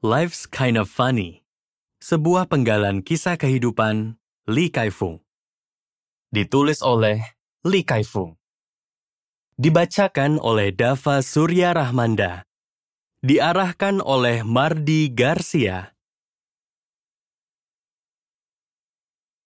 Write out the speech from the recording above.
Life's Kind of Funny. Sebuah penggalan kisah kehidupan Li Kaifung. Ditulis oleh Li Kaifung. Dibacakan oleh Dava Surya Rahmanda. Diarahkan oleh Mardi Garcia.